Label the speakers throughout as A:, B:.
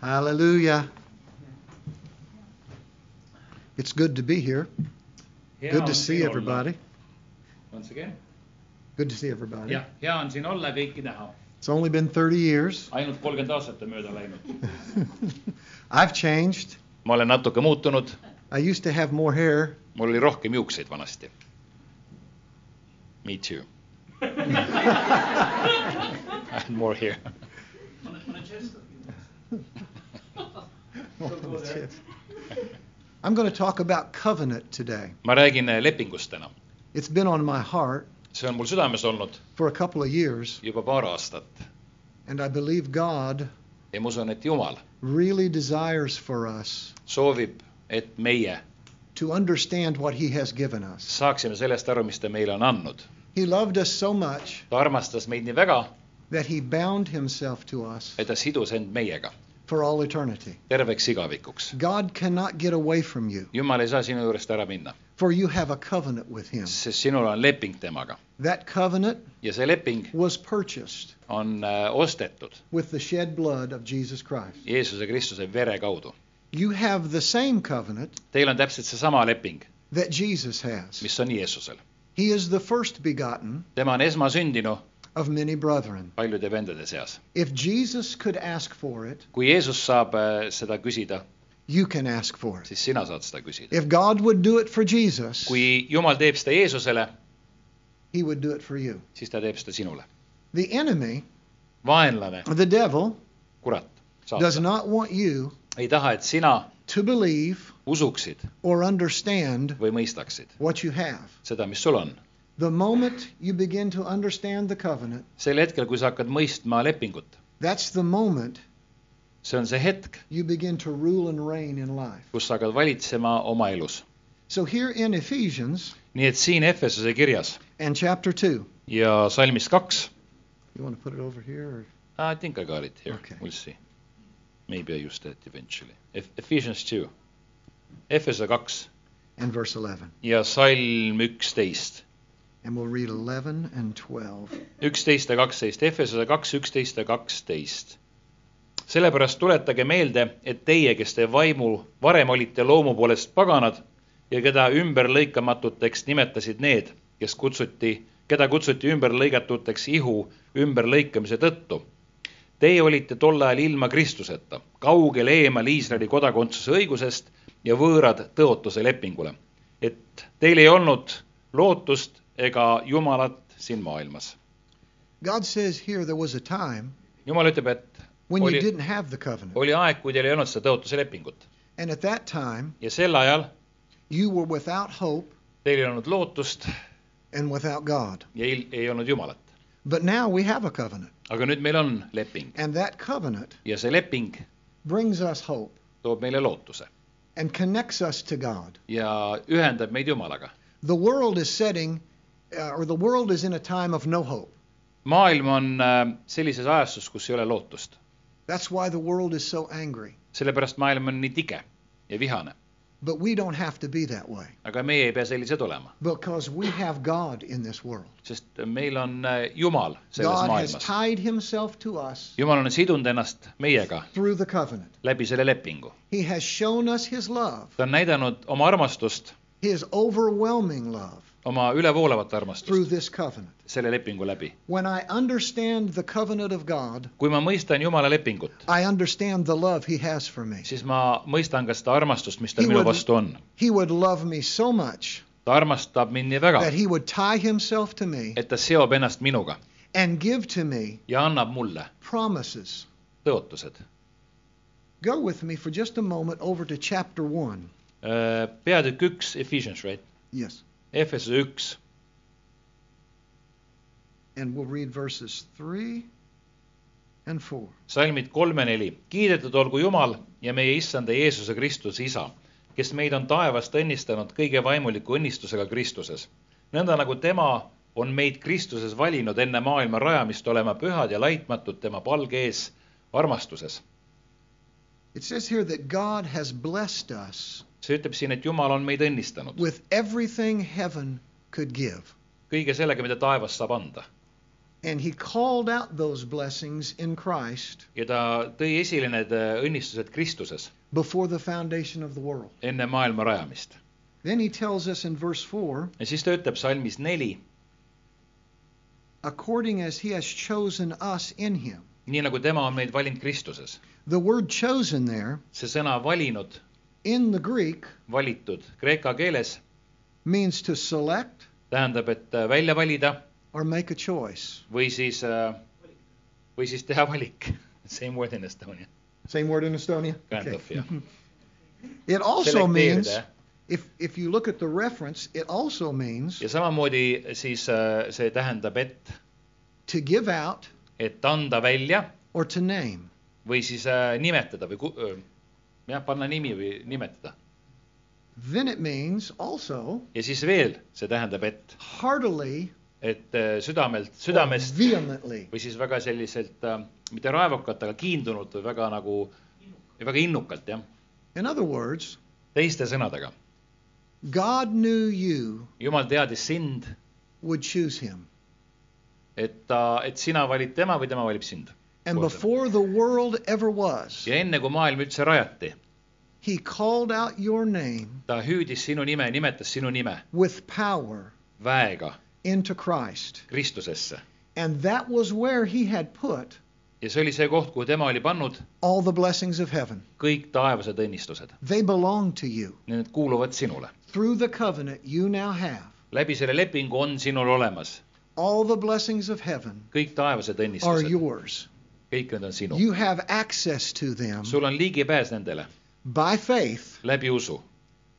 A: Hallelujah. It's good to be here. Good to see everybody.
B: Once again.
A: Good to see everybody.
B: Yeah,, hea on siin olla ja kõiki näha.
A: It's only been 30 years.
B: ainult kolmkümmend aastat on mööda läinud.
A: I've changed.
B: ma olen natuke muutunud,
A: I used to have more hair.
B: mul oli rohkem juukseid vanasti. Me too. I had more here.
A: I'm going to talk about covenant today.
B: ma räägin eh, lepingust täna.
A: It's been on my heart
B: see on mul südames olnud
A: for a couple of years,
B: juba paar aastat
A: and I believe God
B: ja ma usun, et Jumal
A: really desires for us
B: soovib, et meie
A: to understand what He has given us.
B: saaksime sellest aru, mis ta meile on andnud.
A: He loved us so much
B: ta armastas meid nii väga,
A: that He bound Himself to us
B: et ta sidus end meiega
A: for all eternity.
B: terveks igavikuks.
A: God cannot get away from you,
B: Jumal ei saa sinu juurest ära minna,
A: for you have a covenant with Him.
B: sest sinul on leping temaga
A: That covenant
B: ja see leping
A: was purchased
B: on äh, ostetud
A: with the shed blood of Jesus Christ.
B: Jeesuse Kristuse vere kaudu.
A: You have the same covenant
B: Teil on täpselt seesama leping,
A: that Jesus has.
B: mis on Jeesusel.
A: He is the first begotten
B: tema on esmasündinu
A: of many brethren.
B: paljude vendade seas.
A: If Jesus could ask for it,
B: kui Jeesus saab äh, seda küsida,
A: you can ask for it.
B: siis sina saad seda küsida.
A: If God would do it for Jesus,
B: kui Jumal teeb seda Jeesusele,
A: He would do it for you.
B: siis ta teeb seda sinule.
A: The enemy,
B: vaenlane,
A: the devil,
B: kurat,
A: does
B: saatan,
A: not want you
B: ei taha, et sina
A: to believe
B: usuksid
A: or understand
B: või mõistaksid
A: what you have.
B: seda, mis sul on.
A: The moment you begin to understand the covenant,
B: sel hetkel, kui sa hakkad mõistma lepingut,
A: that's the moment
B: see on see hetk,
A: you begin to rule and reign in life.
B: kus sa hakkad valitsema oma elus.
A: So here in Ephesians
B: nii et siin Efesuse kirjas
A: and chapter 2,
B: ja salmis kaks
A: you want to put it over here? Or?
B: I think I got it here
A: Okay.
B: okay., we'll see. Maybe I use that eventually. Ephesians two, Efesuse kaks
A: And verse 11.
B: ja salm üksteist,
A: And we'll read 11 and 12.
B: üksteist ja kaksteist, Efesuse kaks, üksteist ja kaksteist. sellepärast tuletage meelde, et teie, kes te vaimu varem olite loomu poolest paganad ja keda ümberlõikamatuteks nimetasid need, kes kutsuti, keda kutsuti ümberlõigatuteks ihu ümberlõikamise tõttu. Teie olite tol ajal ilma Kristuseta, kaugel eemal Iisraeli kodakondsuse õigusest ja võõrad tõotuse lepingule. et teil ei olnud lootust ega Jumalat siin maailmas.
A: God says here there was a time
B: Jumal ütleb, et
A: when you
B: oli,
A: didn't have the covenant.
B: oli aeg, kui teil ei olnud seda tõotuse lepingut
A: And at that time,
B: ja sel ajal
A: you were without hope
B: teil ei olnud lootust
A: and without God.
B: ja ei, ei olnud Jumalat.
A: But now we have a covenant.
B: aga nüüd meil on leping
A: And that covenant
B: ja see leping
A: brings us hope
B: toob meile lootuse
A: and connects us to God.
B: ja ühendab meid Jumalaga.
A: The world is setting, uh, or the world is in a time of no hope.
B: maailm on äh, sellises ajastus, kus ei ole lootust.
A: That's why the world is so angry.
B: sellepärast maailm on nii tige ja vihane,
A: But we don't have to be that way
B: aga meie ei pea sellised olema,
A: because we have God in this world.
B: sest meil on äh, Jumal selles
A: God has
B: maailmas.
A: tied himself to us
B: Jumal on sidunud ennast meiega
A: through the covenant.
B: läbi selle lepingu.
A: He has shown us his love,
B: ta on näidanud oma armastust,
A: his overwhelming love
B: oma ülevoolavat
A: through
B: armastust
A: this covenant.
B: selle lepingu läbi.
A: When I understand the covenant of God,
B: kui ma mõistan Jumala lepingut,
A: I understand the love he has for me.
B: siis ma mõistan ka seda armastust, mis tal
A: He
B: minu
A: would-
B: vastu on.
A: He would love me so much
B: ta armastab mind nii väga
A: that, he would tie himself to me
B: et ta seob ennast minuga
A: and give to me
B: ja annab mulle
A: promises.
B: tõotused.
A: Go with me for just a moment over to chapter 1.
B: peatükk üks, Ephesians, right?
A: Yes.
B: Efesuse üks,
A: And we'll read verses 3 and 4.
B: salmid kolm ja neli. kiidetud olgu Jumal ja meie issanda Jeesuse Kristuse isa, kes meid on taevast õnnistanud kõige vaimuliku õnnistusega Kristuses. nõnda nagu tema on meid Kristuses valinud enne maailma rajamist olema pühad ja laitmatud tema palge ees armastuses.
A: It says here that God has blessed us
B: see ütleb siin, et Jumal on meid õnnistanud
A: with everything heaven could give.
B: kõige sellega, mida taevas saab anda.
A: And he called out those blessings in Christ
B: ja ta tõi esile need äh, õnnistused Kristuses
A: before the foundation of the world.
B: enne maailma rajamist.
A: Then he tells us in verse 4
B: ja siis ta ütleb salmis neli,
A: according as he has chosen us in him.
B: nii nagu tema on meid valinud Kristuses.
A: The word chosen there
B: see sõna valinud,
A: in the Greek
B: valitud kreeka keeles
A: means to select
B: tähendab, et äh, välja valida
A: or make a choice.
B: või siis, või siis teha valik. Same word in Estonia.
A: Same word in Estonia?
B: Kind of, jah.
A: It also means,
B: selekteerida jah.
A: if, if you look at the reference, it also means
B: ja samamoodi siis äh, see tähendab, et,
A: to give out
B: et anda välja
A: or to name.
B: või siis äh, nimetada või öö, jah, panna nimi või nimetada.
A: Then it means also
B: ja siis veel see tähendab, et,
A: heartily
B: et äh, südamelt, südamest
A: vehemently.
B: või siis väga selliselt äh, mitte raevukalt, aga kiindunult või väga nagu, väga innukalt jah.
A: In other words,
B: teiste sõnadega,
A: God knew you
B: Jumal teadis sind,
A: would choose him.
B: et ta, et sina valid tema või tema valib sind.
A: And
B: Kohe.
A: before the world ever was,
B: ja enne kui maailm üldse rajati,
A: he called out your name
B: ta hüüdis sinu nime, nimetas sinu nime
A: with power
B: väega
A: into Christ.
B: Kristusesse.
A: And that was where he had put
B: ja see oli see koht, kuhu tema oli pannud
A: all the blessings of heaven.
B: kõik taevased õnnistused.
A: They belong to you.
B: Need kuuluvad sinule.
A: Through the covenant you now have
B: läbi selle lepingu on sinul olemas
A: all the blessings of heaven
B: kõik taevased
A: are
B: õnnistused.
A: yours.
B: Kõik need on sinu.
A: You have access to them
B: sul on ligipääs nendele
A: by faith
B: läbi usu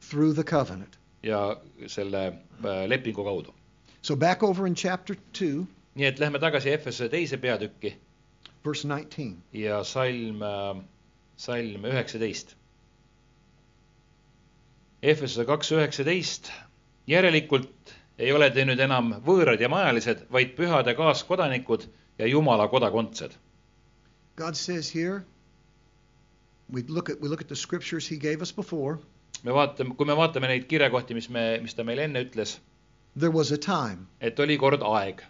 A: through the covenant.
B: ja selle äh, lepingu kaudu.
A: So back over in chapter 2,
B: nii et lähme tagasi Efesuse teise peatükki
A: verse 19.
B: ja salm, salm üheksateist. Efesuse kaks üheksateist. järelikult ei ole te nüüd enam võõrad ja majalised, vaid pühade kaaskodanikud ja Jumala kodakondsed.
A: God says here, we look at we look at the scriptures he gave us before.
B: me vaatame, kui me vaatame neid kirjakohti, mis me, mis ta meile enne ütles,
A: There was a time
B: et oli kord aeg,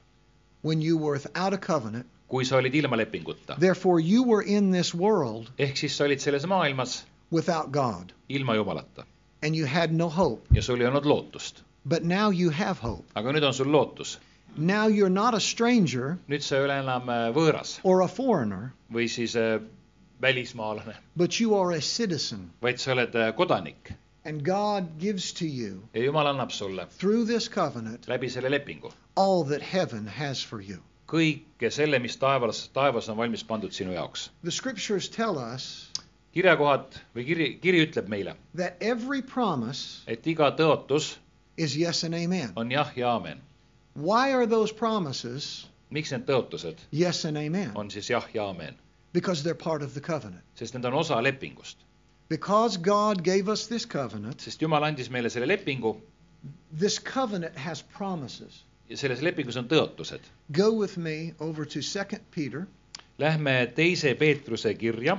A: when you were without a covenant.
B: kui sa olid ilma lepinguta.
A: Therefore you were in this world
B: ehk siis sa olid selles maailmas
A: without God
B: ilma Jumalata
A: and you had no hope.
B: ja sul ei olnud lootust.
A: But now you have hope.
B: aga nüüd on sul lootus.
A: Now you're not a stranger
B: nüüd sa ei ole enam äh, võõras
A: or a foreigner,
B: või siis äh, välismaalane,
A: but you are a citizen.
B: vaid sa oled äh, kodanik
A: And God gives to you
B: ja Jumal annab sulle
A: through this covenant
B: läbi selle lepingu
A: all that heaven has for you.
B: kõike selle, mis taevas, taevas on valmis pandud sinu jaoks.
A: The scriptures tell us
B: kirjakohad või kiri, kiri ütleb meile,
A: that every promise
B: et iga tõotus
A: is yes and amen.
B: on jah ja aamen.
A: Why are those promises
B: miks need tõotused
A: yes and amen?
B: on siis jah ja aamen?
A: Because they're part of the covenant.
B: sest need on osa lepingust.
A: Because God gave us this covenant,
B: sest Jumal andis meile selle lepingu
A: this covenant has promises.
B: ja selles lepingus on tõotused.
A: Go with me over to 2 Peter
B: Lähme teise Peetruse kirja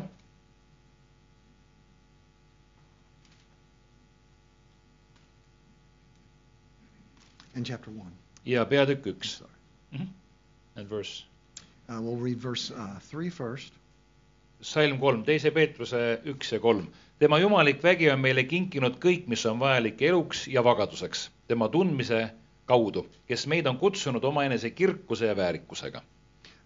A: in chapter 1.
B: Ja peatükk üks
A: Sorry.
B: Mhm. and verse
A: Uh, we'll read verse uh, 3 first.
B: salm kolm, teise Peetruse üks ja kolm. tema jumalik vägi on meile kinkinud kõik, mis on vajalik eluks ja vagaduseks, tema tundmise kaudu, kes meid on kutsunud omaenese kirkuse ja väärikusega.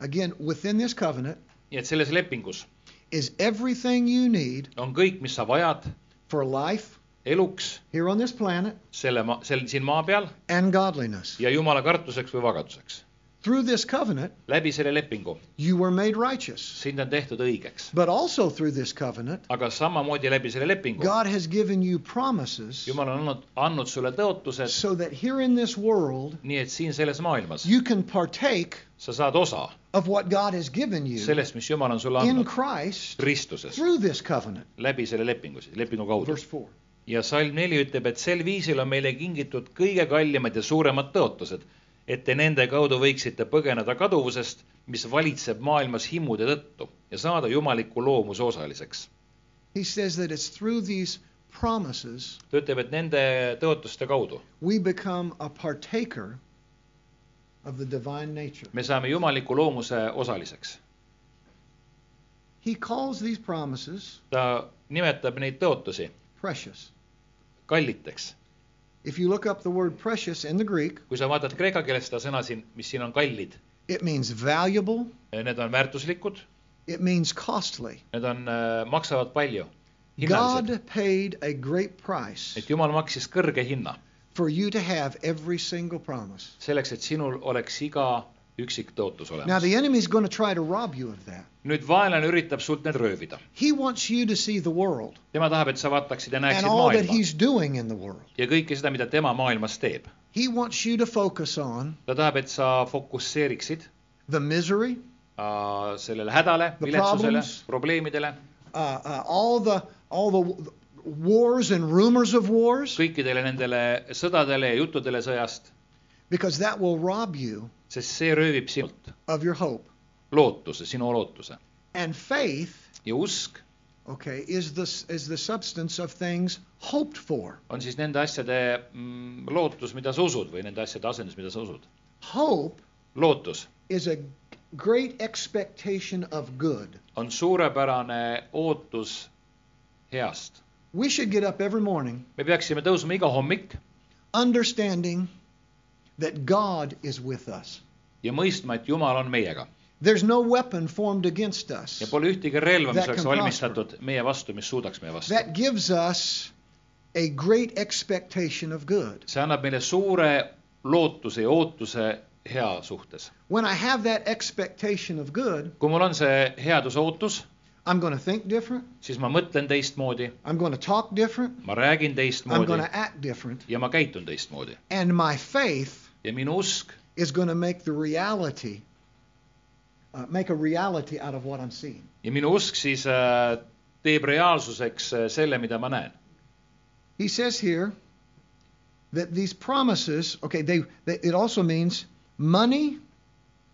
A: Again, within this covenant
B: nii et selles lepingus
A: is everything you need
B: on kõik, mis sa vajad
A: for life
B: eluks
A: here on this planet
B: selle maa, sel siin maa peal
A: and godliness.
B: ja jumala kartuseks või vagaduseks.
A: Through this covenant,
B: läbi selle lepingu
A: you were made righteous.
B: sind on tehtud õigeks,
A: But also through this covenant,
B: aga samamoodi läbi selle lepingu
A: God has given you promises
B: jumal on andnud, andnud sulle tõotused,
A: so that here in this world,
B: nii et siin selles maailmas
A: you can partake
B: sa saad osa
A: of what God has given you
B: sellest, mis jumal on sulle
A: in
B: andnud
A: Christ
B: Kristuses
A: through this covenant.
B: läbi selle lepingu, lepingu kaudu.
A: Verse 4.
B: Ja salm neli ütleb, et sel viisil on meile kingitud kõige kallimad ja suuremad tõotused, et te nende kaudu võiksite põgeneda kaduvusest, mis valitseb maailmas himude tõttu ja saada jumaliku loomuse osaliseks.
A: He says that it's through these promises
B: ta ütleb, et nende tõotuste kaudu
A: we become a partaker of the divine nature.
B: me saame jumaliku loomuse osaliseks.
A: He calls these promises
B: ta nimetab neid tõotusi
A: precious.
B: kalliteks.
A: If you look up the word precious in the Greek,
B: kui sa vaatad kreeka keeles seda sõna siin, mis siin on kallid,
A: it means valuable,
B: need on väärtuslikud,
A: it means costly.
B: need on, maksavad palju.
A: God paid a great price
B: et jumal maksis kõrge hinna
A: for you to have every single promise.
B: selleks, et sinul oleks iga üksik tõotus
A: Now,
B: olemas.
A: the enemy's going to try to rob you of that.
B: nüüd vaenlane üritab sult need röövida.
A: He wants you to see the world
B: tema tahab, et sa vaataksid ja
A: and
B: näeksid
A: all that
B: maailma
A: he's doing in the world.
B: ja kõike seda, mida tema maailmas teeb.
A: He wants you to focus on
B: ta tahab, et sa fokusseeriksid
A: the misery,
B: äh, sellele hädale,
A: The
B: viletsusele
A: problems.,
B: probleemidele,
A: uh, uh, all the all the wars and rumors of wars,
B: kõikidele nendele sõdadele ja juttudele sõjast,
A: because that will rob you
B: sest see röövib sinult
A: of your hope.
B: lootuse, sinu lootuse.
A: And faith,
B: ja usk
A: okay, is the is the substance of things hoped for.
B: on siis nende asjade mm, lootus, mida sa usud või nende asjade asendus, mida sa usud.
A: Hope
B: lootus
A: is a great expectation of good.
B: on suurepärane ootus heast.
A: We should get up every morning
B: me peaksime tõusma iga hommik
A: understanding that God is with us.
B: ja mõistma, et Jumal on meiega
A: There's no weapon formed against us.
B: ja pole ühtegi relva, mis oleks valmistatud meie vastu, mis suudaks meie vastu.
A: That gives us a great expectation of good.
B: see annab meile suure lootuse ja ootuse hea suhtes.
A: When I have that expectation of good,
B: kui mul on see headuse ootus,
A: I'm going to think different.
B: siis ma mõtlen teistmoodi,
A: I'm going to talk different.
B: ma räägin
A: I'm
B: teistmoodi
A: going to act different.
B: ja ma käitun teistmoodi
A: And my faith
B: ja minu usk
A: is going to make the reality, uh, make a reality out of what I'm seeing.
B: ja minu usk siis äh, teeb reaalsuseks äh, selle, mida ma näen.
A: He says here that these promises, okay, they, they it also means money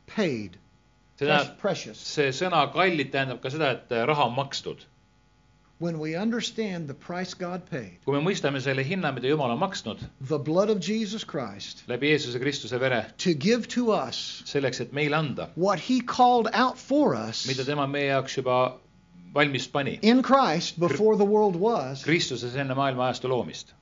A: paid,
B: see
A: Pres-
B: tähendab,
A: precious.
B: see sõna kallid tähendab ka seda, et äh, raha on makstud.
A: When we understand the price God paid,
B: kui me mõistame selle hinna, mida Jumal on maksnud
A: the blood of Jesus Christ,
B: läbi Jeesuse Kristuse vere,
A: to give to us
B: selleks, et meile anda,
A: what He called out for us
B: mida tema meie jaoks juba valmis pani,
A: in Christ before the world was,
B: Kristuses enne maailma ajastu loomist,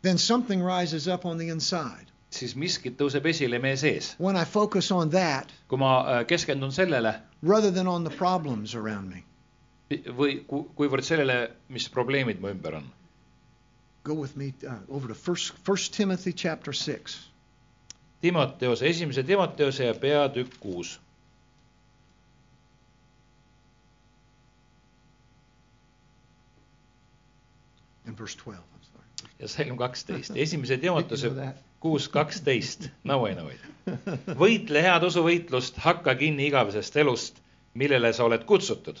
A: then something rises up on the inside.
B: siis miskit tõuseb esile meie sees.
A: When I focus on that
B: kui ma äh, keskendun sellele
A: rather than on the problems around me,
B: või ku- kuivõrd sellele, mis probleemid mu ümber on.
A: go with me uh, over to First First Timothy chapter six.
B: Timoteose, esimese Timoteose ja peatükk kuus.
A: in verse 12. I'm sorry.
B: ja salm kaksteist, esimese
A: that?
B: kuus kaksteist, no I know it. võitle head usuvõitlust, hakka kinni igavesest elust, millele sa oled kutsutud,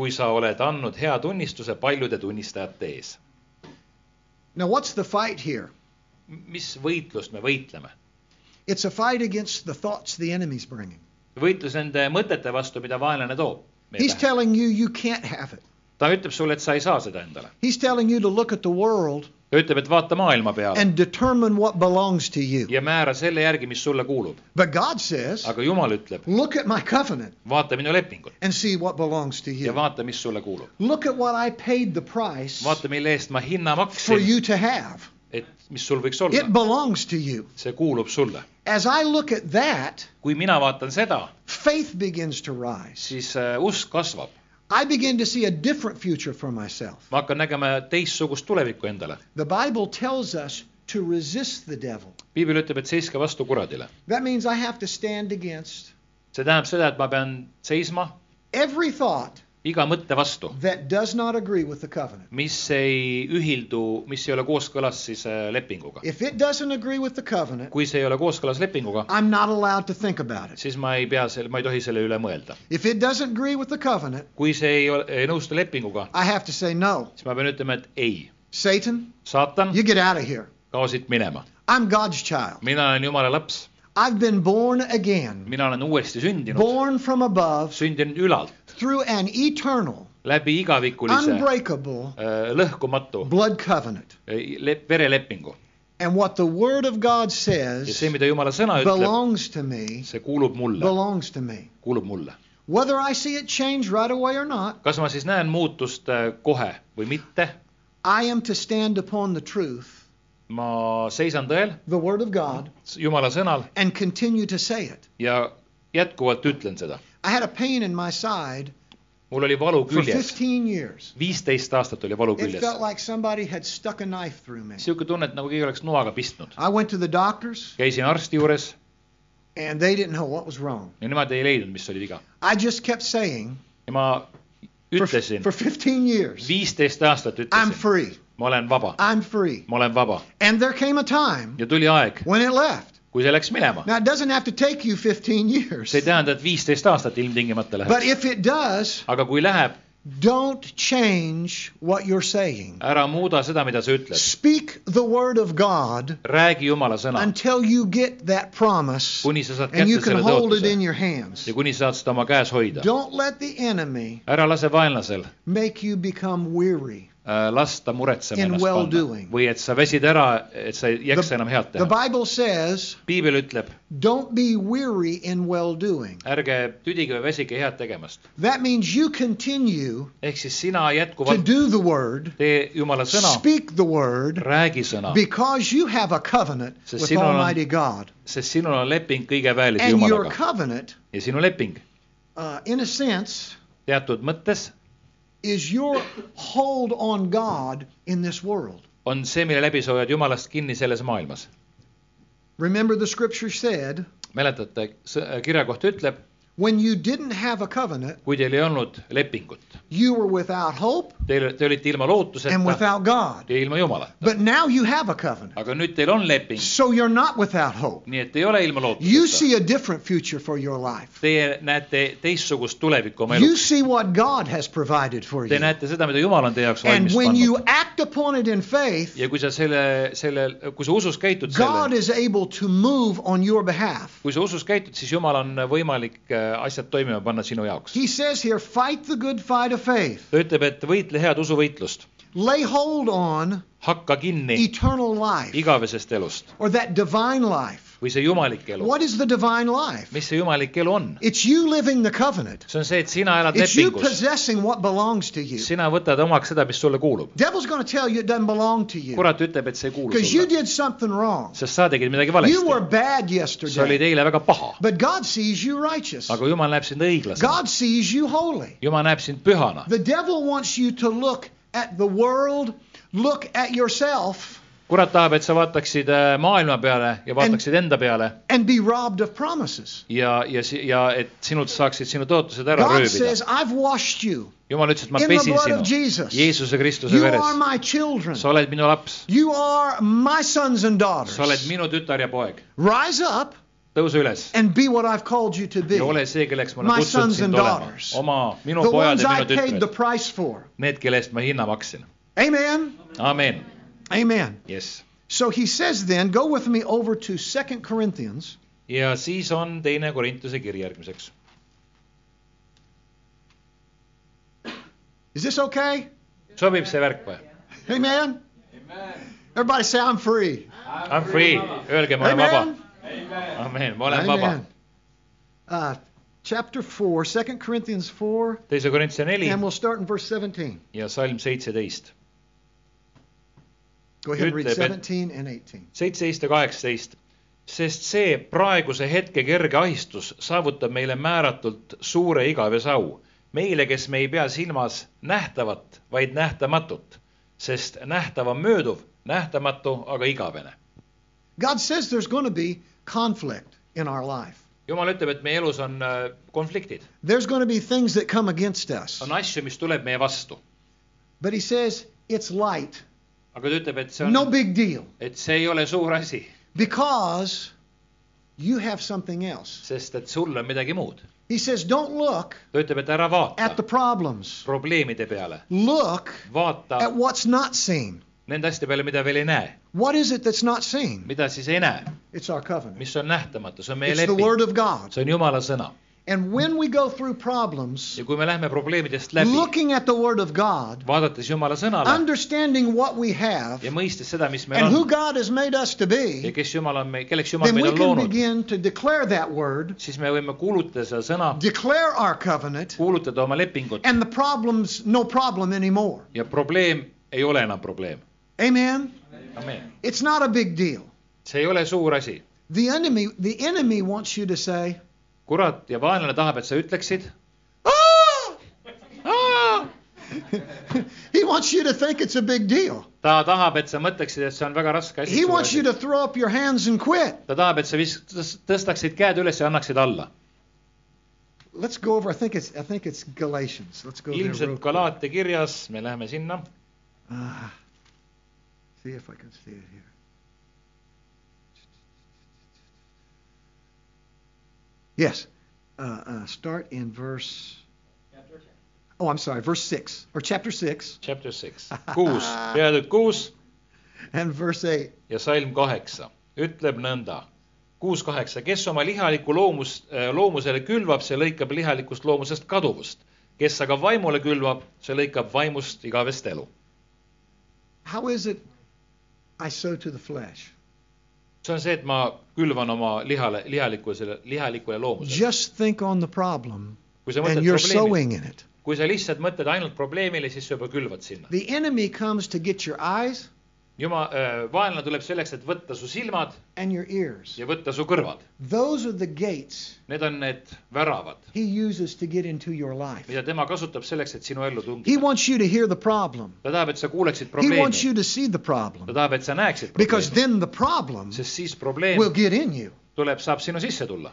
B: kui sa oled andnud hea tunnistuse paljude tunnistajate ees.
A: Now, what's the fight here?
B: mis võitlust me võitleme?
A: It's a fight against the thoughts the enemy's bringing.
B: võitlus nende mõtete vastu, mida vaenlane toob.
A: He's telling you you can't have it.
B: ta ütleb sulle, et sa ei saa seda endale.
A: He's telling you to look at the world
B: ta ütleb, et vaata maailma peale
A: and determine what belongs to you.
B: ja määra selle järgi, mis sulle kuulub.
A: But God says,
B: aga Jumal ütleb,
A: look at my covenant
B: vaata minu lepingut ja vaata, mis sulle kuulub.
A: Look at what I paid the price
B: vaata, mille eest ma hinna
A: for
B: maksin,
A: you to have.
B: et mis sul võiks
A: It
B: olla.
A: belongs to you.
B: see kuulub sulle.
A: As I look at that,
B: kui mina vaatan seda,
A: faith begins to rise.
B: siis äh, usk kasvab.
A: I begin to see a different future for myself.
B: ma hakkan nägema teistsugust tulevikku endale.
A: The Bible tells us to resist the devil.
B: piibel ütleb, et seiske vastu kuradile.
A: That means I have to stand against
B: see tähendab seda, et ma pean seisma
A: every thought
B: iga mõtte vastu,
A: that does not agree with the covenant.
B: mis ei ühildu, mis ei ole kooskõlas siis äh, lepinguga.
A: If it doesn't agree with the covenant,
B: kui see ei ole kooskõlas lepinguga,
A: I'm not allowed to think about it.
B: siis ma ei pea selle, ma ei tohi selle üle mõelda.
A: If it doesn't agree with the covenant,
B: kui see ei ole, ei nõustu lepinguga,
A: I have to say no.
B: siis ma pean ütlema, et ei,
A: Satan,
B: saatan,
A: you get out of here.
B: kao siit minema.
A: I'm God's child.
B: mina olen Jumala laps,
A: I've been born again,
B: mina olen uuesti sündinud,
A: born from above
B: sündinud ülalt,
A: through an eternal,
B: läbi igavikulise
A: unbreakable
B: äh, lõhkumatu
A: blood covenant.
B: äh, le- verelepingu.
A: And what the Word of God
B: ja see,
A: says
B: mida Jumala sõna ütleb,
A: belongs to me,
B: see kuulub mulle,
A: belongs to me.
B: kuulub mulle.
A: Whether I see it change right away or not,
B: kas ma siis näen muutust äh, kohe või mitte,
A: I am to stand upon the truth,
B: ma seisan tõel,
A: the Word of God,
B: Jumala sõnal
A: and continue to say it.
B: ja jätkuvalt ütlen seda.
A: I had a pain in my side
B: mul oli valu
A: for
B: küljes,
A: 15 years.
B: viisteist aastat oli valu
A: It
B: küljes.
A: felt like somebody had stuck a knife through me.
B: niisugune tunne, et nagu keegi oleks noaga pistnud.
A: I went to the doctors,
B: käisin arsti juures
A: and they didn't know what was wrong.
B: ja nemad ei leidnud, mis oli viga.
A: I just kept saying
B: ja ma
A: for,
B: ütlesin
A: for 15 years,
B: viisteist aastat
A: I'm
B: ütlesin,
A: free.
B: Ma olen vaba,
A: I'm free.
B: ma olen vaba
A: And there came a time
B: ja tuli aeg,
A: when it left.
B: kui see läks minema.
A: Now, it doesn't have to take you 15 years.
B: see ei tähenda, et viisteist aastat ilmtingimata
A: But
B: läheb,
A: if it does,
B: aga kui läheb,
A: don't change what you're saying.
B: ära muuda seda, mida sa ütled,
A: Speak the word of God
B: räägi Jumala sõna,
A: until you get that promise
B: kuni sa saad
A: and you
B: kätte
A: can
B: selle
A: hold it in
B: tõotuse
A: your hands.
B: ja kuni sa saad seda oma käes hoida.
A: Don't let the enemy
B: ära lase vaenlasel
A: make you become weary.
B: Äh, lasta muretsema
A: In
B: ennast
A: well
B: panna
A: doing.
B: või et sa väsid ära, et sa ei jaksa enam head
A: The
B: teha.
A: Bible says,
B: piibel ütleb,
A: don't be weary in well doing.
B: ärge tüdige või väsige head tegemast.
A: That means you continue
B: ehk siis sina
A: to
B: jätkuvalt
A: do the word,
B: tee Jumala sõna,
A: speak the word,
B: räägi sõna,
A: because you have a covenant
B: Sest
A: with
B: sinul on-
A: Almighty God.
B: sest sinul on leping kõige väelise
A: And your
B: Jumalaga
A: covenant,
B: ja sinu leping
A: uh, in a sense,
B: teatud mõttes
A: is your hold on God in this world.
B: on see, mille läbi sa hoiad Jumalast kinni selles maailmas.
A: Remember, the scripture said,
B: mäletate, kirjakoht ütleb,
A: when you didn't have a covenant,
B: kui teil ei olnud lepingut,
A: you were without hope
B: teil, te olite ilma
A: and
B: lootuseta
A: without God.
B: ja ilma Jumalata.
A: But now you have a covenant,
B: aga nüüd teil on leping,
A: so you're not without hope.
B: nii et ei ole ilma
A: You
B: lootuseta.
A: see a different future for your life.
B: Teie näete teistsugust tulevikku oma
A: You
B: elus.
A: see what God has provided for
B: Te
A: you.
B: näete seda, mida Jumal on teie jaoks
A: And
B: valmis
A: when you
B: pannud.
A: act upon it in faith,
B: ja kui sa selle, selle, kui sa usus käitud
A: God
B: selle,
A: is able to move on your behalf.
B: kui sa usus käitud, siis Jumal on võimalik äh, asjad toimima panna sinu jaoks.
A: He says here, fight the good fight of faith.
B: ta ütleb, et võitle head usuvõitlust,
A: Lay hold on
B: hakka kinni
A: eternal life
B: igavesest elust
A: or that divine life.
B: Või see jumalik elu.
A: What is the divine life?
B: mis see jumalik elu on?
A: It's you living the covenant.
B: see on see, et sina elad
A: It's you
B: lepingus,
A: possessing what belongs to you.
B: sina võtad omaks seda, mis sulle kuulub.
A: Devil's going to tell you it doesn't belong to you
B: kurat ütleb, et see ei kuulu
A: because you
B: sulle,
A: did something wrong.
B: sest sa tegid midagi
A: You were
B: valesti.
A: bad
B: sa olid
A: yesterday,
B: eile väga paha,
A: but God sees you righteous.
B: aga Jumal näeb sind õiglasena,
A: God sees you holy.
B: Jumal näeb sind pühana.
A: The devil wants you to look at the world, look at yourself,
B: kurat tahab, et sa vaataksid äh, maailma peale ja vaataksid enda peale
A: and be robbed of promises.
B: ja, ja, ja et sinult saaksid sinu tootused ära
A: God
B: röövida
A: says, I've washed you
B: jumal ütles, et ma pesin sinu. Jeesuse Kristuse
A: You
B: veres
A: are. my children.
B: sa oled minu laps,
A: You are my sons and daughters.
B: sa oled minu tütar ja poeg.
A: Rise up
B: tõuse üles
A: and be what I've called you to be.
B: ja ole see, kelleks ma olen kutsunud sind
A: and
B: olema oma, minu pojad ja minu tütred, need, kelle eest ma hinna maksin.
A: Amen.
B: amen,
A: Amen.
B: jess.
A: So he says then, go with me over to Second Corinthians
B: ja siis on teine Korintuse kiri järgmiseks.
A: Is this okay?
B: sobib see värk või?
A: Amen. Everybody say I'm free.
B: I m free, öelge, ma olen vaba
A: Amen..
B: amen, ma olen vaba
A: Amen.. Uh, chapter 4, 2 Corinthians 4,
B: teise Korintuse neli
A: and we'll start in verse 17.
B: ja salm seitseteist.
A: Go ahead and read 17 and 18.
B: seitseteist ja kaheksateist. sest see praeguse hetke kerge ahistus saavutab meile määratult suure igavese au. meile, kes me ei pea silmas nähtavat, vaid nähtamatut. sest nähtav on mööduv, nähtamatu aga igavene.
A: God says there's going to be conflict in our life.
B: jumal ütleb, et meie elus on äh, konfliktid,
A: There's going to be things that come against us.
B: on asju, mis tuleb meie vastu.
A: But he says it's light,
B: aga ta ütleb, et see on
A: no big deal,
B: et see ei ole suur asi,
A: because you have something else.
B: sest et sul on midagi muud.
A: He says don't look
B: ta ütleb, et ära
A: at
B: vaata
A: the problems,
B: probleemide peale,
A: look
B: vaata
A: at what's not seen.
B: nende asjade peale, mida veel ei näe.
A: What is it that's not seen?
B: mida siis ei näe,
A: It's our covenant.
B: mis on nähtamatu, see on meie
A: It's the
B: leping,
A: Word of God.
B: see on Jumala sõna.
A: And when we go through problems,
B: ja kui me läheme probleemidest läbi,
A: looking at the Word of God,
B: vaadates Jumala sõnale
A: understanding what we have
B: ja mõistes seda, mis meil
A: and who
B: on
A: God has made us to
B: ja
A: be,
B: kes Jumal on meil, kelleks Jumal
A: then we
B: meid on
A: can
B: loonud,
A: begin to declare that Word,
B: siis me võime kuulutada seda sõna,
A: declare our covenant,
B: kuulutada oma lepingut
A: and the problem's no problem anymore.
B: ja probleem ei ole enam probleem.
A: Amen?
B: amen.
A: It's not a big deal.
B: see ei ole suur asi.
A: The enemy, the enemy wants you to say,
B: kurat ja vaenlane tahab, et sa ütleksid,
A: "Ah!" he wants you to think it's a big deal.
B: ta tahab, et sa mõtleksid, et see on väga raske asi
A: He. wants you to throw up your hands and quit.
B: ta tahab, et sa vis-, tõstaksid käed üles ja annaksid alla.
A: Let's go over. I think it's I think it's Galatians. Let's go
B: ilmselt. Galaatia kirjas, me läheme sinna.
A: Ah, see if I can see it here. Yes. Uh, uh, start in verse. Oh, I'm sorry, verse six or chapter six
B: Chapter six, kuus, peatükk kuus
A: and verse eight.
B: ja salm kaheksa ütleb nõnda. kuus kaheksa, kes oma lihalikku loomust, loomusele külvab, see lõikab lihalikust loomusest kaduvust. kes aga vaimule külvab, see lõikab vaimust igavest elu.
A: How is it I sow to the flesh?
B: See on see, et ma külvan oma lihale, lihalikkusele, lihalikule loomusele.
A: Just think on the problem
B: kui sa
A: and
B: mõtled
A: you're
B: probleemile,
A: sowing in it.
B: kui sa lihtsalt mõtled ainult probleemile, siis sa juba külvad sinna.
A: The enemy comes to get your eyes
B: jumal, vaenlane tuleb selleks, et võtta su silmad
A: and your ears.
B: ja võtta su kõrvad.
A: Those are the gates
B: Need on need väravad,
A: he uses to get into your life.
B: mida tema kasutab selleks, et sinu ellu
A: He
B: tungida.
A: wants you to hear the problem.
B: ta tahab, et sa kuuleksid
A: He wants
B: probleemi,
A: you to see the
B: ta
A: problem.
B: tahab, et sa näeksid
A: Because
B: probleemi,
A: then the problem
B: sest siis probleem
A: will get in you.
B: tuleb, saab sinu sisse tulla.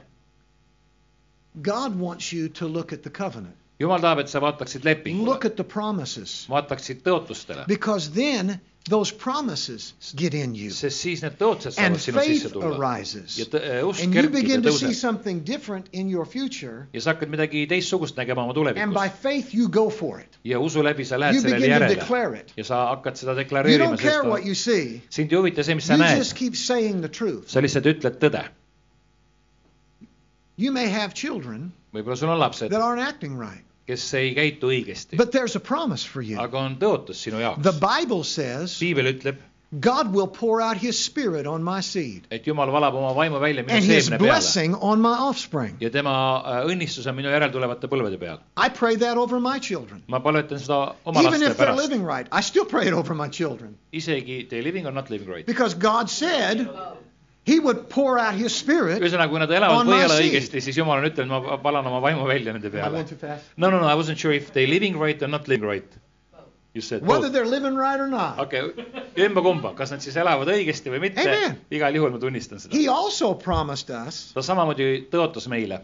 A: God wants you to look at the covenant.
B: jumal tahab, et sa vaataksid
A: Look
B: lepingule,
A: at the promises.
B: vaataksid tõotustele,
A: Because then those promises get in you. And
B: saavad sinu sisse
A: faith. arises.
B: usk eh,
A: And you begin to see something different in your future.
B: ja sa hakkad midagi teistsugust nägema oma
A: And by faith you go for it.
B: ja usu läbi sa lähed
A: You
B: sellele
A: begin to
B: järele
A: declare it.
B: ja sa hakkad seda
A: You, don't care what you see.
B: sind ei huvita see, mis sa
A: You just, keep saying the truth.
B: sa lihtsalt ütled tõde.
A: You may have children
B: võib-olla sul on lapsed
A: that, aren't acting right,
B: kes ei käitu õigesti,
A: but there's a promise for you.
B: aga on tõotus sinu
A: The
B: jaoks.
A: Bible says
B: piibel ütleb,
A: God will pour out His Spirit on my seed
B: et Jumal valab oma vaimu välja minu
A: and His
B: seemne peale
A: blessing on my offspring.
B: ja tema äh, õnnistus on minu järeltulevate põlvede peal.
A: I pray that over my children.
B: ma palvetan seda oma
A: Even
B: laste
A: if they're
B: pärast,
A: living right, I still pray it over my children.
B: isegi they living or not living right.
A: Because God said He would pour out His Spirit.
B: ühesõnaga, kui nad elavad
A: seed.
B: õigesti, siis Jumal on ütelnud, ma palan oma vaimu välja nende peale
A: going too fast?
B: no no no I wasn't sure if they living right or not living right. You said
A: Whether
B: both.
A: they're living right or not.
B: okei okay., ümba-kumba, kas nad siis elavad õigesti või mitte
A: Amen.,
B: igal juhul ma tunnistan seda.
A: He also promised us,
B: ta samamoodi tõotas meile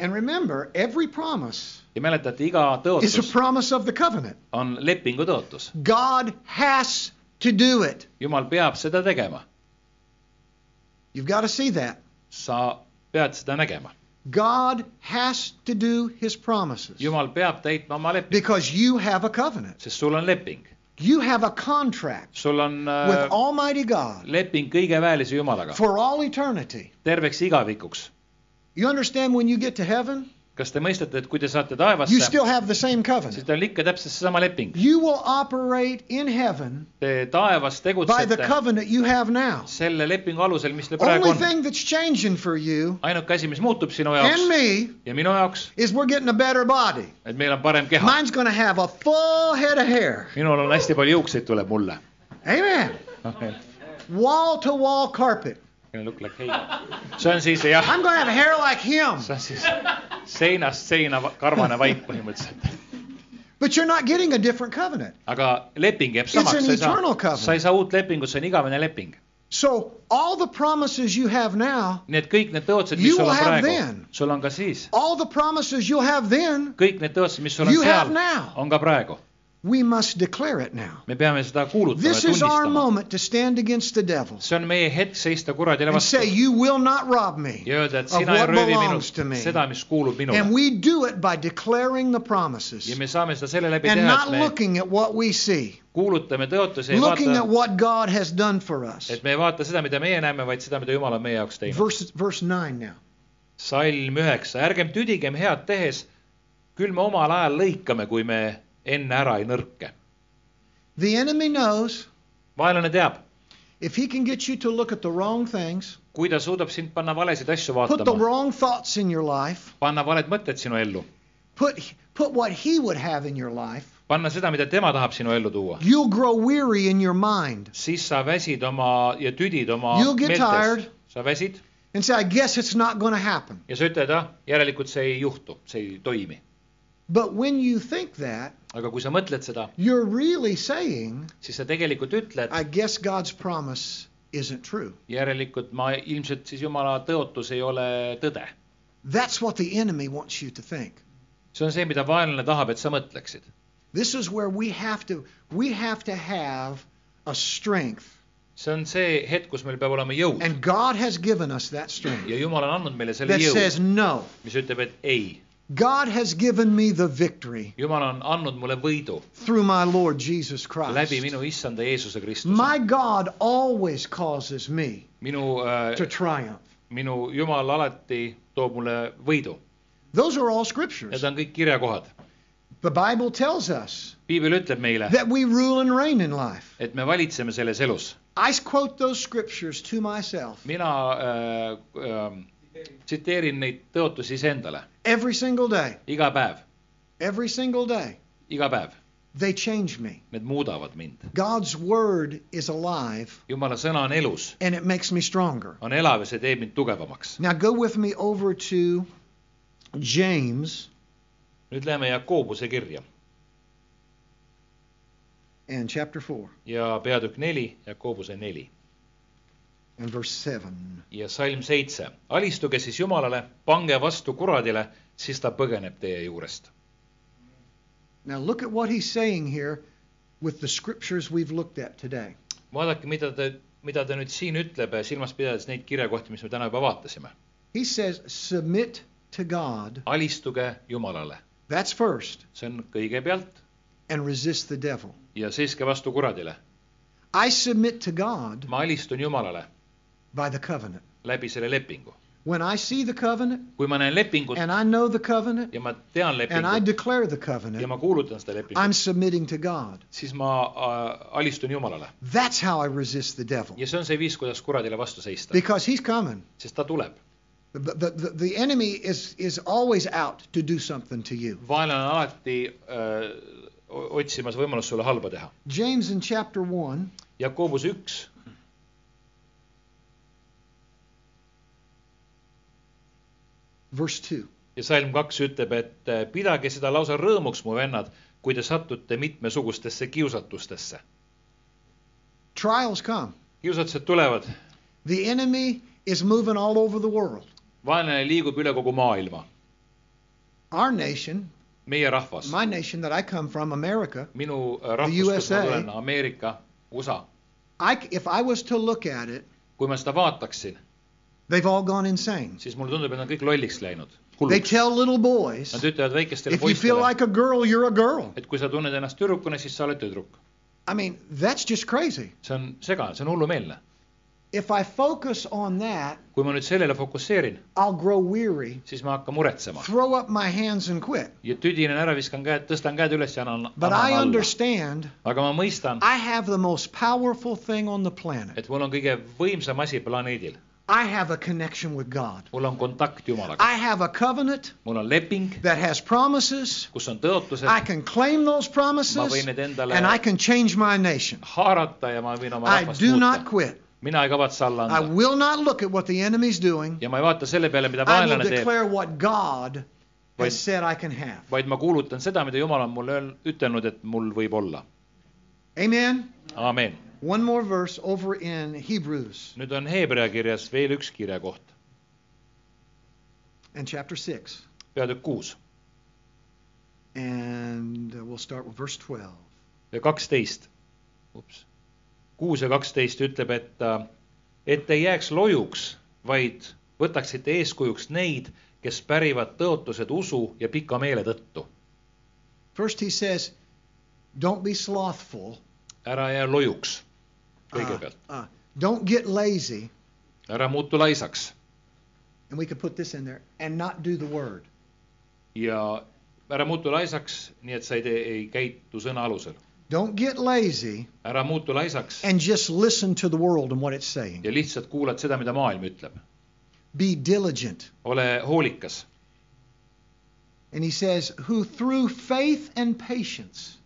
A: and remember, every promise
B: ja mäletate, iga
A: is a
B: tõotus
A: promise of the covenant.
B: on lepingu tõotus.
A: God has to do it.
B: jumal peab seda tegema,
A: You've got to see that.
B: sa pead seda nägema.
A: God has to do His promises
B: jumal peab täitma oma lepingu,
A: because you have a covenant.
B: sest sul on leping,
A: You have a contract
B: sul on
A: with
B: äh,
A: Almighty God
B: leping kõigeväelise Jumalaga,
A: for all eternity.
B: terveks igavikuks.
A: You understand when you get to heaven,
B: kas te mõistate, et kui te saate taevasse, siis teil on ikka täpselt seesama leping. Te taevas tegutsete selle lepingu alusel, mis teil praegu on. ainuke asi, mis muutub sinu jaoks
A: me
B: ja minu jaoks, et meil on parem keha.
A: Mine's going to have a full head of hair.
B: minul on hästi palju juukseid, tuleb mulle.
A: Amen. Wall to wall carpet.
B: Look like hey. see on siis jah,
A: I'm going to have hair like him.
B: see on siis seinast seina va- karvane vaip põhimõtteliselt.
A: But you're not getting a different covenant.
B: aga leping jääb
A: It's
B: samaks,
A: an
B: sa ei
A: eternal
B: saa,
A: covenant.
B: sa ei saa uut lepingut, see on igavene leping.
A: So all the promises you have now,
B: nii et kõik need tõotused,
A: You
B: mis sul
A: will
B: on
A: have
B: praegu
A: then.,
B: sul on ka siis,
A: all the promises you'll have then,
B: kõik need tõotused, mis sul on
A: You have
B: seal
A: now.,
B: on ka praegu.
A: We must declare it now.
B: me peame seda kuulutama ja
A: This is our
B: tunnistama.
A: moment to stand against the devil
B: see on meie hetk seista kuradile vastu
A: say, You will not rob me.
B: ja öelda, et
A: of
B: sina ei
A: what
B: röövi
A: belongs to me.
B: minult seda, mis kuulub
A: And
B: minule.
A: we do it by declaring the promises
B: ja me saame seda selle läbi
A: and
B: teha,
A: not
B: et me
A: looking at what we see,
B: kuulutame tõotusi, ei
A: looking at
B: vaata,
A: what God has done for us.
B: et me ei vaata seda, mida meie näeme, vaid seda, mida Jumal on meie jaoks teinud.
A: Verse, verse 9 now.
B: salm üheksa, ärgem tüdigem head tehes, küll me omal ajal lõikame, kui me enne ära ei nõrke.
A: The enemy knows
B: vaenlane teab,
A: if he can get you to look at the wrong things,
B: kui ta suudab sind panna valesid asju
A: put the
B: vaatama,
A: wrong thoughts in your life,
B: panna valed mõtted sinu ellu,
A: put put what he would have in your life,
B: panna seda, mida tema tahab sinu ellu tuua,
A: you'll grow weary in your mind
B: siis sa väsid oma ja tüdid oma
A: You'll get tired.
B: meeltes. sa väsid
A: and say, I guess it's not going to happen.
B: ja sa ütled, ah, järelikult see ei juhtu, see ei toimi.
A: But when you think that,
B: aga kui sa mõtled seda,
A: you're really saying,
B: siis sa tegelikult ütled,
A: I guess God's promise isn't true.
B: järelikult ma ilmselt siis jumala tõotus ei ole tõde.
A: That's what the enemy wants you to think.
B: see on see, mida vaenlane tahab, et sa mõtleksid.
A: This is where we have to we have to have a strength.
B: see on see hetk, kus meil peab olema jõud
A: And God has given us that strength
B: ja jumal on andnud meile selle
A: that says
B: jõu,
A: no.
B: mis ütleb, et ei.
A: God has given me the victory
B: jumal on andnud mulle võidu
A: through my Lord Jesus Christ.
B: läbi minu issanda Jeesuse Kristuse.
A: My God always causes me
B: minu
A: to
B: äh,,
A: triumph.
B: minu jumal alati toob mulle võidu.
A: Those are all scriptures.
B: Need on kõik kirjakohad.
A: The Bible tells us
B: piibel ütleb meile,
A: that we rule and reign in life.
B: et me valitseme selles elus.
A: I quote those scriptures to myself
B: mina äh, äh, tsiteerin neid tõotusi iseendale
A: every single day.
B: iga päev,
A: Every single day.
B: iga päev.
A: They change me.
B: Need muudavad mind.
A: God's word is alive
B: jumala sõna on elus,
A: and it makes me stronger.
B: on elav ja see teeb mind tugevamaks.
A: Now go with me over to James
B: nüüd läheme Jakobuse kirja
A: and chapter 4
B: ja peatükk neli, Jakobuse neli
A: and verse 7.
B: ja salm seitse. alistuge siis Jumalale, pange vastu kuradile, siis ta põgeneb teie juurest.
A: Now look at what he's saying here with the scriptures we've looked at today.
B: vaadake, mida ta, mida ta nüüd siin ütleb, silmas pidades neid kirjakohti, mis me täna juba vaatasime.
A: He says, Submit to God,
B: alistuge Jumalale,
A: that's first,
B: see on kõigepealt
A: and resist the devil.
B: ja seiske vastu kuradile.
A: I submit to God
B: ma alistun Jumalale
A: by the covenant.
B: läbi selle lepingu.
A: When I see the covenant
B: kui ma näen lepingut
A: and I know the covenant
B: ja ma tean
A: and I
B: lepingut
A: declare the
B: ja
A: covenant,
B: ma kuulutan seda lepingut,
A: I'm submitting to God.
B: siis ma äh, alistun Jumalale
A: That's how I resist the devil
B: ja see on see viis, kuidas kuradile vastu seista,
A: because he's coming.
B: sest ta tuleb.
A: The, the, the, the enemy is, is always out to do something to you.
B: vaenlane on alati öö, otsimas võimalust sulle halba teha.
A: James in chapter 1
B: Jakobus üks,
A: verse 2.
B: ja salm kaks ütleb, et äh, pidage seda lausa rõõmuks, mu vennad, kui te satute mitmesugustesse kiusatustesse.
A: Trials come.
B: kiusatused tulevad,
A: The enemy is moving all over the world.
B: vaenlane liigub üle kogu maailma,
A: Our nation,
B: meie rahvas,
A: my nation that I come from, America,
B: minu äh, rahvus,
A: USA.
B: ma tulen, Ameerika, USA.
A: I, if I was to look at it,
B: kui ma seda vaataksin,
A: they've all gone insane.
B: siis mulle tundub, et nad kõik lolliks läinud,
A: They
B: hulluks.
A: tell little boys,
B: Nad ütlevad väikestele
A: if you feel
B: poistele,
A: like a girl, you're a girl.
B: et kui sa tunned ennast tüdrukuna, siis sa oled tüdruk.
A: I mean, that's just crazy.
B: see on segane, see on hullumeelne.
A: If I focus on that,
B: kui ma nüüd sellele fokusseerin,
A: I'll grow weary,
B: siis ma hakkan muretsema
A: throw up my hands and quit.
B: ja tüdinen ära, viskan käed, tõstan käed üles ja annan,
A: But
B: annan
A: I
B: alla.
A: understand
B: aga ma mõistan,
A: I have the most powerful thing on the planet.
B: et mul on kõige võimsam asi planeedil.
A: I have a connection with God.
B: mul on kontakt Jumalaga,
A: I have a covenant
B: mul on leping,
A: that has promises.
B: kus on tõotused,
A: I can claim those
B: ma
A: promises
B: võin need endale
A: and I can change my nation.
B: haarata ja ma võin oma
A: I
B: rahvast
A: do not
B: muuta.
A: quit.
B: mina ei kavatse alla
A: I
B: anda
A: will not look at what the enemy's doing.
B: ja ma ei vaata selle peale, mida
A: I will
B: vaenlane teeb,
A: declare what God
B: Vaid-
A: has said I can have.
B: vaid ma kuulutan seda, mida Jumal on mulle ütelnud, et mul võib olla.
A: Amen.
B: amen.
A: One more verse over in Hebrews
B: nüüd on Hebra kirjas veel üks kirjakoht,
A: and chapter 6.
B: peatükk kuus
A: And we'll start with verse 12.
B: ja kaksteist, ups, kuus ja kaksteist ütleb, et, et ei jääks lojuks, vaid võtaksite eeskujuks neid, kes pärivad tõotused usu ja pika meele tõttu.
A: First, he says, Don't be slothful.
B: ära jää lojuks kõigepealt,
A: uh, don't get lazy.
B: ära muutu laisaks,
A: and we could put this in there, and not do the word.
B: ja ära muutu laisaks, nii et sa ei tee, ei käitu sõna alusel.
A: Don't get lazy
B: ära muutu laisaks
A: and just listen to the world and what it's saying.
B: ja lihtsalt kuulad seda, mida maailm ütleb.
A: Be diligent.
B: ole hoolikas
A: And he says, who through faith and patience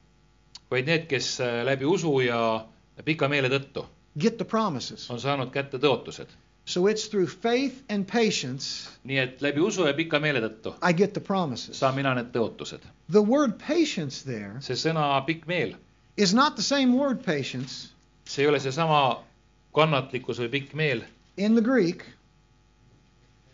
B: vaid need, kes äh, läbi usu ja pika meele tõttu
A: get the promises.
B: on saanud kätte tõotused.
A: So it's through faith and patience
B: nii et läbi usu ja pika meele tõttu
A: I get the promises.
B: saan mina need tõotused.
A: The word patience there
B: see sõna pikk meel,
A: is not the same word patience
B: see ei ole seesama kannatlikkus või pikk meel,
A: in the Greek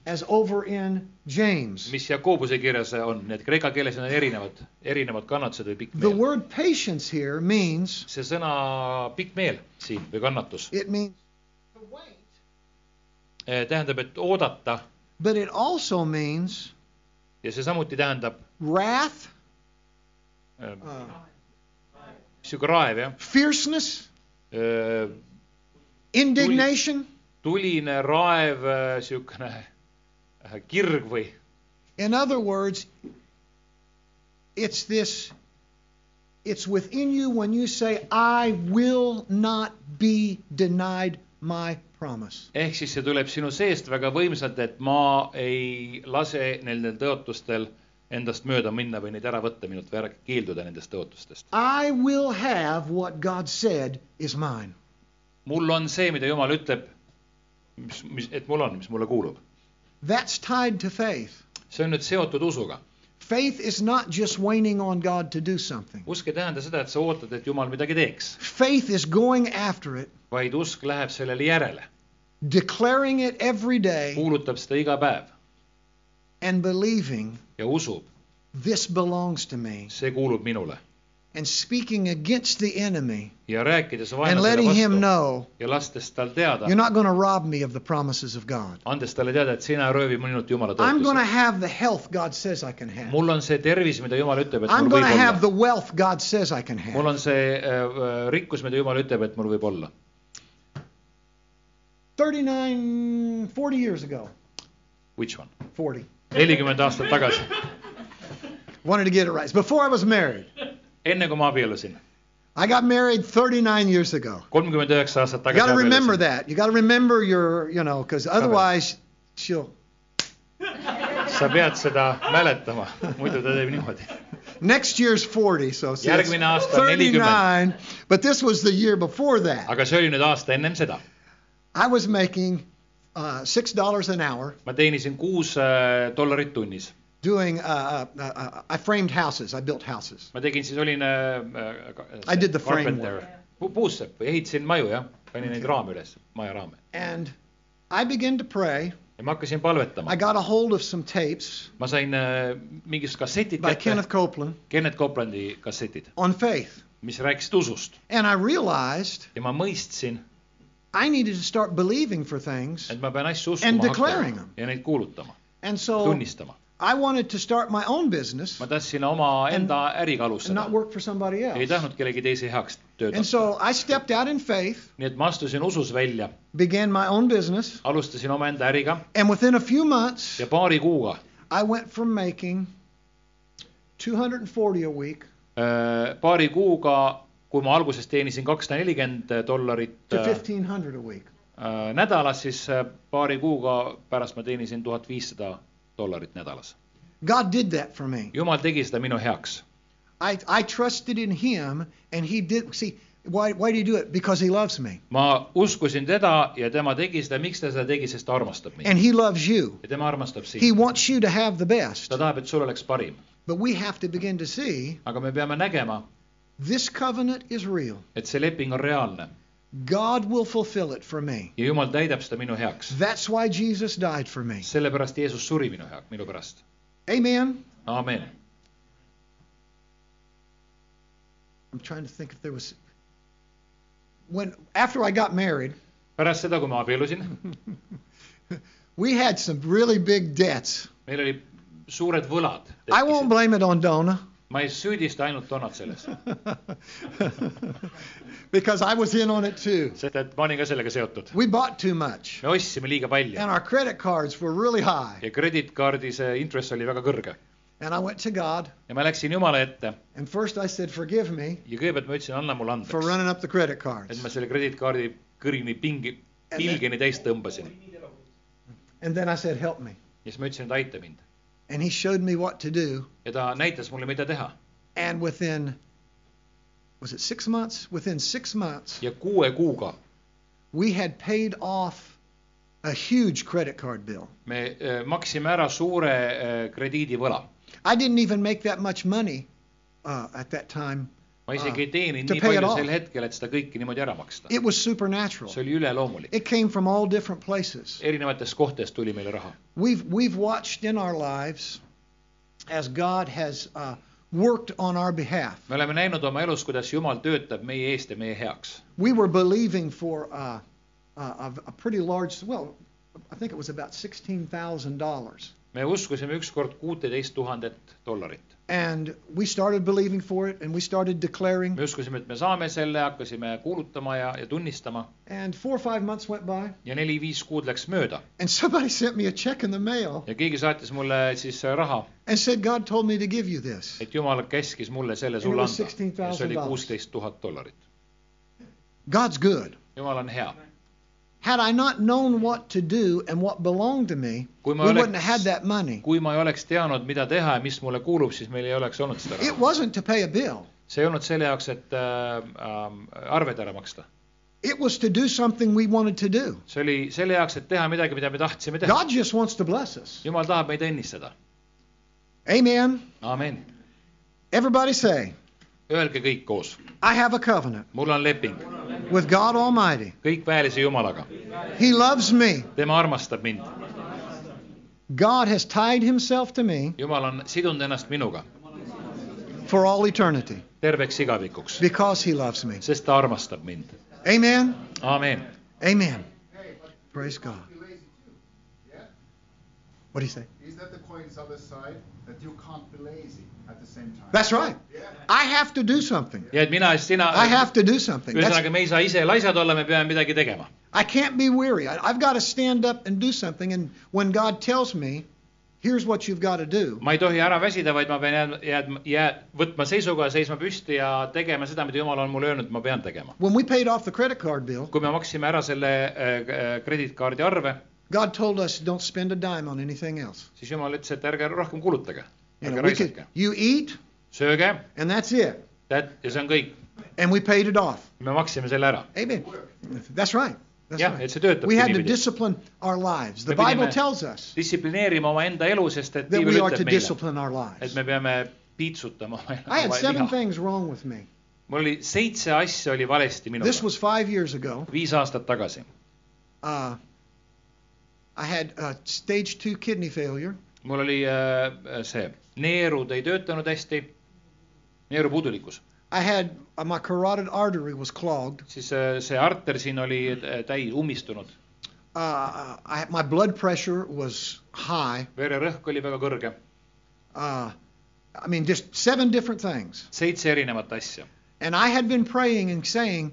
A: as over in James.
B: mis Jakobuse kirjas on, need kreeka keeles on erinevad, erinevad kannatused või pikk
A: The
B: meel.
A: word patience here means
B: see sõna pikk meel siin või kannatus
A: it means to wait,
B: eh, tähendab, et oodata
A: but it also means
B: ja see samuti tähendab
A: wrath,
B: äh, sihuke raev jah,
A: fierceness, indignation.
B: tuline raev, siukene äh, kirg või
A: In other words, it's this, it's within you when you say, I will not be denied my promise.
B: ehk siis see tuleb sinu seest väga võimsalt, et ma ei lase nendel tõotustel endast mööda minna või neid ära võtta minult või ära keelduda nendest tõotustest.
A: I will have what God said is mine.
B: mul on see, mida Jumal ütleb, mis, mis, et mul on, mis mulle kuulub.
A: That's tied to faith.
B: see on nüüd seotud usuga.
A: Faith is not just waiting on God to do something.
B: usk ei tähenda seda, et sa ootad, et Jumal midagi teeks,
A: Faith is going after it,
B: vaid usk läheb sellele järele,
A: declaring it every day,
B: kuulutab seda iga päev.
A: And believing
B: ja usub,
A: this belongs to me,
B: see kuulub minule
A: and speaking against the enemy
B: ja rääkides
A: and
B: vaenlasele
A: letting him
B: vastu
A: know
B: ja lastes tal teada
A: you're, not going to rob me of the promises of God.
B: andes talle teada, et sina ei röövi minult Jumala
A: I'm going to
B: tõotusi.
A: have the health God says I can have.
B: mul on see tervis, mida Jumal ütleb, et
A: I'm
B: mul
A: going
B: võib
A: to have
B: olla
A: the wealth God says I can
B: mul
A: have.
B: on see äh, rikkus, mida Jumal ütleb, et mul võib olla.
A: 39, 40 years ago,
B: Which one?
A: 40.
B: nelikümmend aastat tagasi,
A: Wanted to get it right. It's before I was married.
B: Enne kui ma abiellusin,
A: I got married 39 years ago.
B: kolmkümmend üheksa aastat
A: You got
B: tagasi
A: to remember
B: abiellusin.
A: that. You got to remember your, you know, because otherwise she'll.
B: sa pead seda mäletama, muidu ta teeb niimoodi.
A: Next year's 40, so see, it's
B: Järgmine aasta on
A: 39. But this was the year before that.
B: aga see oli nüüd aasta ennem seda.
A: I was making uh, six dollars an hour
B: ma teenisin kuus äh, dollarit tunnis.
A: Doing. Uh, uh, uh, I framed houses. I built houses.
B: ma tegin siis, olin äh,
A: I did the
B: carpenter.
A: framework.
B: Pu- puussepp, ehitasin maju jah, panin neid raame üles, maja.
A: And I began to pray.
B: ja ma hakkasin palvetama
A: I. got a hold of some tapes
B: ma sain äh, mingisugused kassetid
A: by
B: kätte,
A: Kenneth Copeland
B: Kenneth Coplandi kassetid,
A: on faith,
B: mis rääkisid usust
A: and I realized
B: ja ma mõistsin,
A: I needed to start believing for things.
B: et ma pean asju
A: And
B: uskuma
A: declaring
B: hakkama
A: them.
B: ja neid kuulutama,
A: And so
B: tunnistama.
A: I wanted to start my own business
B: ma tahtsin oma enda äriga
A: and
B: alustada
A: not, work for somebody
B: ei tahtnud kellegi teise heaks töötada
A: And. so I stepped out in faith,
B: nii et ma astusin usus välja,
A: began my own business,
B: alustasin omaenda äriga
A: and within a few months,
B: ja paari kuuga
A: I went from making 240 a week
B: äh, paari kuuga, kui ma alguses teenisin kakssada nelikümmend dollarit
A: to
B: äh,
A: 1500 a week.
B: äh, nädalas, siis äh, paari kuuga pärast ma teenisin tuhat viissada dollarit nädalas.
A: God did that for me.
B: jumal tegi seda minu heaks.
A: I, I trusted in Him, and He did. See, why, why did He do it? Because He loves me.
B: ma uskusin teda ja tema tegi seda, miks ta seda tegi, sest ta armastab mind
A: And He loves you.
B: ja tema armastab
A: He
B: sind.
A: wants you to have the best.
B: ta tahab, et sul oleks parim,
A: But we have to begin to see
B: aga me peame nägema,
A: this covenant is real.
B: et see leping on reaalne
A: God will fulfill it for me.
B: ja jumal täidab seda minu heaks.
A: That's why Jesus died for me.
B: sellepärast Jeesus suri minu heaks, minu pärast.
A: Amen.
B: amen.
A: I'm trying to think if there was. When after I got married,
B: pärast seda, kui ma abiellusin,
A: we had some really big debts.
B: meil oli suured võlad.
A: I won't blame it on Donna.
B: Ma ei süüdista ainult Donat selles,
A: because I was in on it too.
B: sest et ma olin ka sellega seotud.
A: We bought too much,
B: me ostsime liiga palju
A: and our credit cards were really high.
B: ja krediitkaardi see intress oli väga kõrge
A: And I went to God,
B: ja ma läksin Jumala ette
A: and first I said, Forgive me
B: ja kõigepealt ma ütlesin, anna mulle
A: for
B: andeks,
A: running up the credit
B: et
A: cards.
B: ma selle krediitkaardi kõrini pingi, pilgeni täis tõmbasin
A: And then I said, Help me.
B: ja siis ma ütlesin, et aita mind
A: And He showed me what to do.
B: ja ta näitas mulle, mida teha
A: And within, was it six months? Within six months,
B: ja kuue kuuga
A: we had paid off a huge credit card bill.
B: me äh, maksime ära suure äh, krediidivõla.
A: I didn't even make that much money uh, at that time.
B: Ma isegi ei teeninud
A: To
B: nii
A: pay it
B: palju
A: off.
B: sel hetkel, et seda kõike niimoodi ära maksta.
A: It was supernatural.
B: see oli üleloomulik.
A: It came from all different places.
B: erinevatest kohtadest tuli meile raha.
A: We've we've watched in our lives as God has uh, worked on our behalf.
B: me oleme näinud oma elus, kuidas Jumal töötab meie eest ja meie heaks.
A: We were believing for uh, uh, a, a pretty large, well, I think it was about sixteen thousand dollars,
B: me uskusime ükskord kuuteteist tuhandet dollarit.
A: and we started believing for it, and we started declaring.
B: me uskusime, et me saame selle, hakkasime kuulutama ja, ja tunnistama
A: And four or five months went by,
B: ja neli-viis kuud läks mööda
A: and somebody sent me a check in the mail
B: ja keegi saatis mulle siis raha,
A: and said, "God told me to give you this."
B: et Jumal käskis mulle selle sulle anda. ja see oli
A: $16,000.
B: kuusteist tuhat dollarit.
A: God's good.
B: Jumal on hea.
A: Had I not known what to do and what belonged to me, we wouldn't have had
B: oleks,
A: that money.
B: kui ma ei oleks teadnud, mida teha ja mis mulle kuulub, siis meil ei oleks olnud seda
A: It
B: raha.
A: wasn't to pay a bill.
B: see ei olnud selle jaoks, et äh, äh, arved ära maksta.
A: It was to do something we wanted to do.
B: see oli selle jaoks, et teha midagi, mida me tahtsime teha.
A: God just wants to bless us.
B: Jumal tahab meid õnnistada.
A: Amen.
B: amin.
A: Everybody say,
B: Öelge kõik koos,
A: I have a covenant
B: mul on leping
A: with God Almighty.
B: Jumalaga.
A: He loves me.
B: tema armastab mind.
A: God has tied himself to me
B: Jumal on sidunud ennast minuga
A: for all eternity
B: terveks igavikuks,
A: because he loves me.
B: sest ta armastab mind.
A: Amen.
B: amin.
A: Amen. Praise God. What do you say?
C: Is that the coin's other side? That you can't be lazy at the same time.
A: That's right. I have to do something.
B: ja et mina, sina,
A: I have to do something. That's,
B: ühesõnaga, me ei saa ise laisad olla, me peame midagi tegema.
A: I can't be weary. I, I've got to stand up and do something. And when God tells me, here's what you've got to do,
B: ma ei tohi ära väsida, vaid ma pean jäädma, jäädma, jää-, võtma seisukoha, seisma püsti ja tegema seda, mida Jumal on mulle öelnud, ma pean tegema.
A: when we paid off the credit card bill,
B: kui me maksime ära selle äh, äh, krediitkaardi arve,
A: God told us don't spend a dime on anything else.
B: siis Jumal ütles, et ärge rohkem kulutage,
A: You,
B: ärge
A: know, we could,
B: raisake,
A: you eat,
B: sööge,
A: and that's it.
B: tead, ja see on kõik.
A: And we paid it off.
B: me maksime selle ära.
A: Amen. That's right. That's
B: jah,
A: right.
B: et see töötabki
A: We had to
B: niipidi.
A: discipline our lives. The
B: Me pidime-
A: Bible tells us
B: distsiplineerima omaenda elu, sest et
A: that
B: piibel
A: we are to
B: ütleb meile,
A: discipline our
B: et
A: lives.
B: me peame piitsutama oma
A: I had
B: oma
A: seven
B: liha.
A: things wrong with me.
B: mul oli seitse asja oli valesti minuga
A: This, was five years ago.
B: viis aastat tagasi.
A: Uh, I had uh, stage two kidney failure.
B: mul oli äh, see, neerud ei töötanud hästi, neerupuudulikkus,
A: I had uh, my carotid artery was clogged.
B: siis äh, see arter siin oli äh, täis ummistunud,
A: Uh, I, my blood pressure was high.
B: vererõhk oli väga kõrge,
A: Uh, I mean, just seven different things.
B: seitse erinevat asja
A: And I had been praying and saying,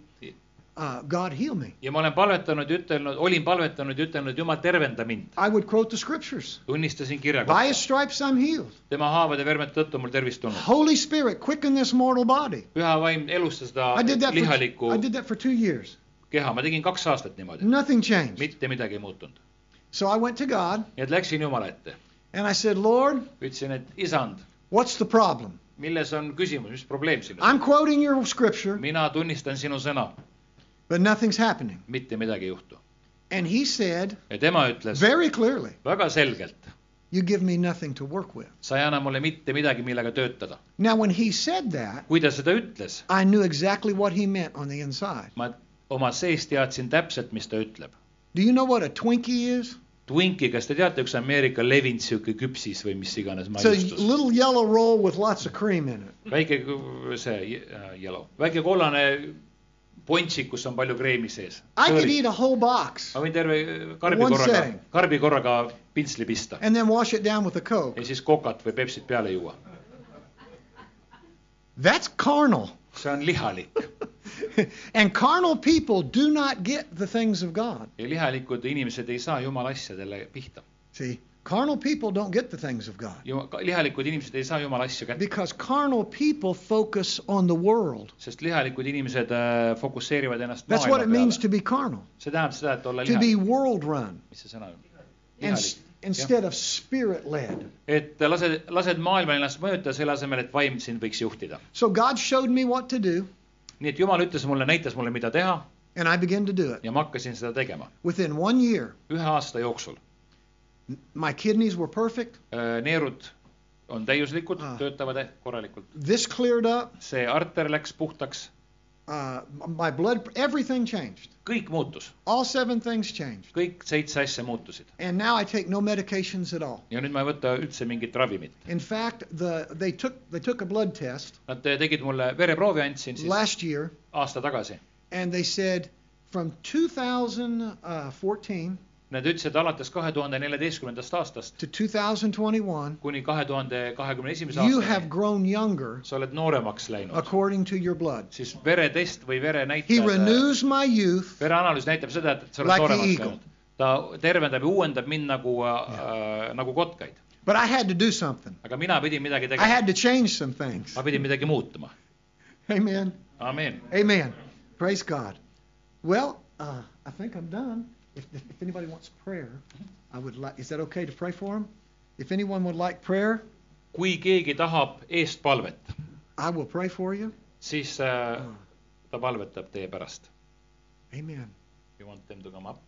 A: uh, God, heal me.
B: ja ma olen palvetanud ja ütelnud, olin palvetanud ja ütelnud, Jumal, tervenda mind.
A: I would quote the scriptures.
B: tunnistasin kirja
A: By his
B: kohta,
A: stripes I'm healed.
B: tema haavade vermete tõttu mul tervist tulnud.
A: Holy Spirit, quicken this mortal body.
B: püha vaim elustas seda
A: I
B: lihalikku
A: for, I did that for two years.
B: keha, ma tegin kaks aastat niimoodi,
A: Nothing changed.
B: mitte midagi ei muutunud.
A: So I went to God
B: nii et läksin Jumala ette,
A: and I said, Lord,
B: ütlesin, et isand,
A: what's the problem?
B: milles on küsimus, mis probleem siin on?
A: I'm quoting your scripture,
B: mina tunnistan sinu sõna,
A: but nothing's happening.
B: mitte midagi ei juhtu.
A: And he said
B: ja tema ütles
A: very clearly,
B: väga selgelt,
A: You give me nothing to work with.
B: sa ei anna mulle mitte midagi, millega töötada.
A: Now, when he said that,
B: kui ta seda ütles,
A: I knew exactly what he meant on the inside.
B: ma oma sees teadsin täpselt, mis ta ütleb.
A: Do you know what a Twinkie is?
B: Twinki, kas te teate, üks Ameerika levinud sihuke küpsis või mis iganes
A: It's a
B: maigustus?
A: little yellow roll with lots of cream in it.
B: väike see äh, yellow, väike kollane pontsik, kus on palju kreemi sees.
A: I could eat a whole box
B: ma võin terve karbi korraga karbi korraga pintsli pista
A: and then wash it down with a Coke.
B: ja siis kokat või Pepsit peale juua.
A: That's carnal.
B: see on lihalik
A: and carnal people do not get the things of God.
B: ja lihalikud inimesed ei saa jumala asjadele pihta.
A: See, carnal people don't get the things of God
B: lihalikud inimesed ei saa jumala asju kätte,
A: because carnal people focus on the world.
B: sest lihalikud inimesed äh, fokusseerivad ennast
A: That's what it
B: maailma
A: means
B: peale.
A: to be carnal,
B: see tähendab seda, et olla
A: to be
B: lihalik,
A: world run
B: mis see sõna on?
A: and,
B: lihalik,
A: instead of spirit led.
B: et lased, lased maailmal ennast mõjutada selle asemel, et vaim sind võiks juhtida.
A: So God showed me what to do,
B: nii et Jumal ütles mulle, näitas mulle, mida teha
A: and I began to do it.
B: ja ma hakkasin seda tegema
A: Within one year,
B: ühe aasta jooksul.
A: My kidneys were perfect.
B: neerud on täiuslikud
A: Ah.,
B: töötavad ehk korralikult.
A: This cleared up.
B: see arter läks puhtaks,
A: Uh, my blood, everything changed.
B: kõik muutus,
A: All seven things changed.
B: kõik seitse asja muutusid
A: And now I take no medications at all.
B: ja nüüd ma ei võta üldse mingit ravimit.
A: In fact, the they took they took a blood test
B: Nad tegid mulle vereproovi, andsin siis
A: last year,
B: aasta tagasi.
A: and they said from 2014
B: Nad ütlesid alates kahe tuhande neljateistkümnendast aastast
A: to 2021,
B: kuni kahe tuhande kahekümne esimese aastani sa oled nooremaks läinud,
A: according to your blood.
B: siis veretest või verenäitajad, vereanalüüs näitab seda, et sa oled
A: Like
B: nooremaks läinud. ta tervendab ja uuendab mind nagu äh,, nagu kotkaid,
A: But I had to do something.
B: aga mina pidin midagi
A: I
B: tegema,
A: had to change some things.
B: ma pidin midagi muutma,
A: Amen.
B: amen.
A: Amen. Praise God. Well, uh, I think I'm done. If, if, if anybody wants prayer, I would like. Is that okay to pray for them? If anyone would like prayer,
B: kui keegi tahab eestpalvet,
A: I will pray for you.
B: siis äh, ta palvetab teie pärast.
A: Amen.
B: You want them to come up?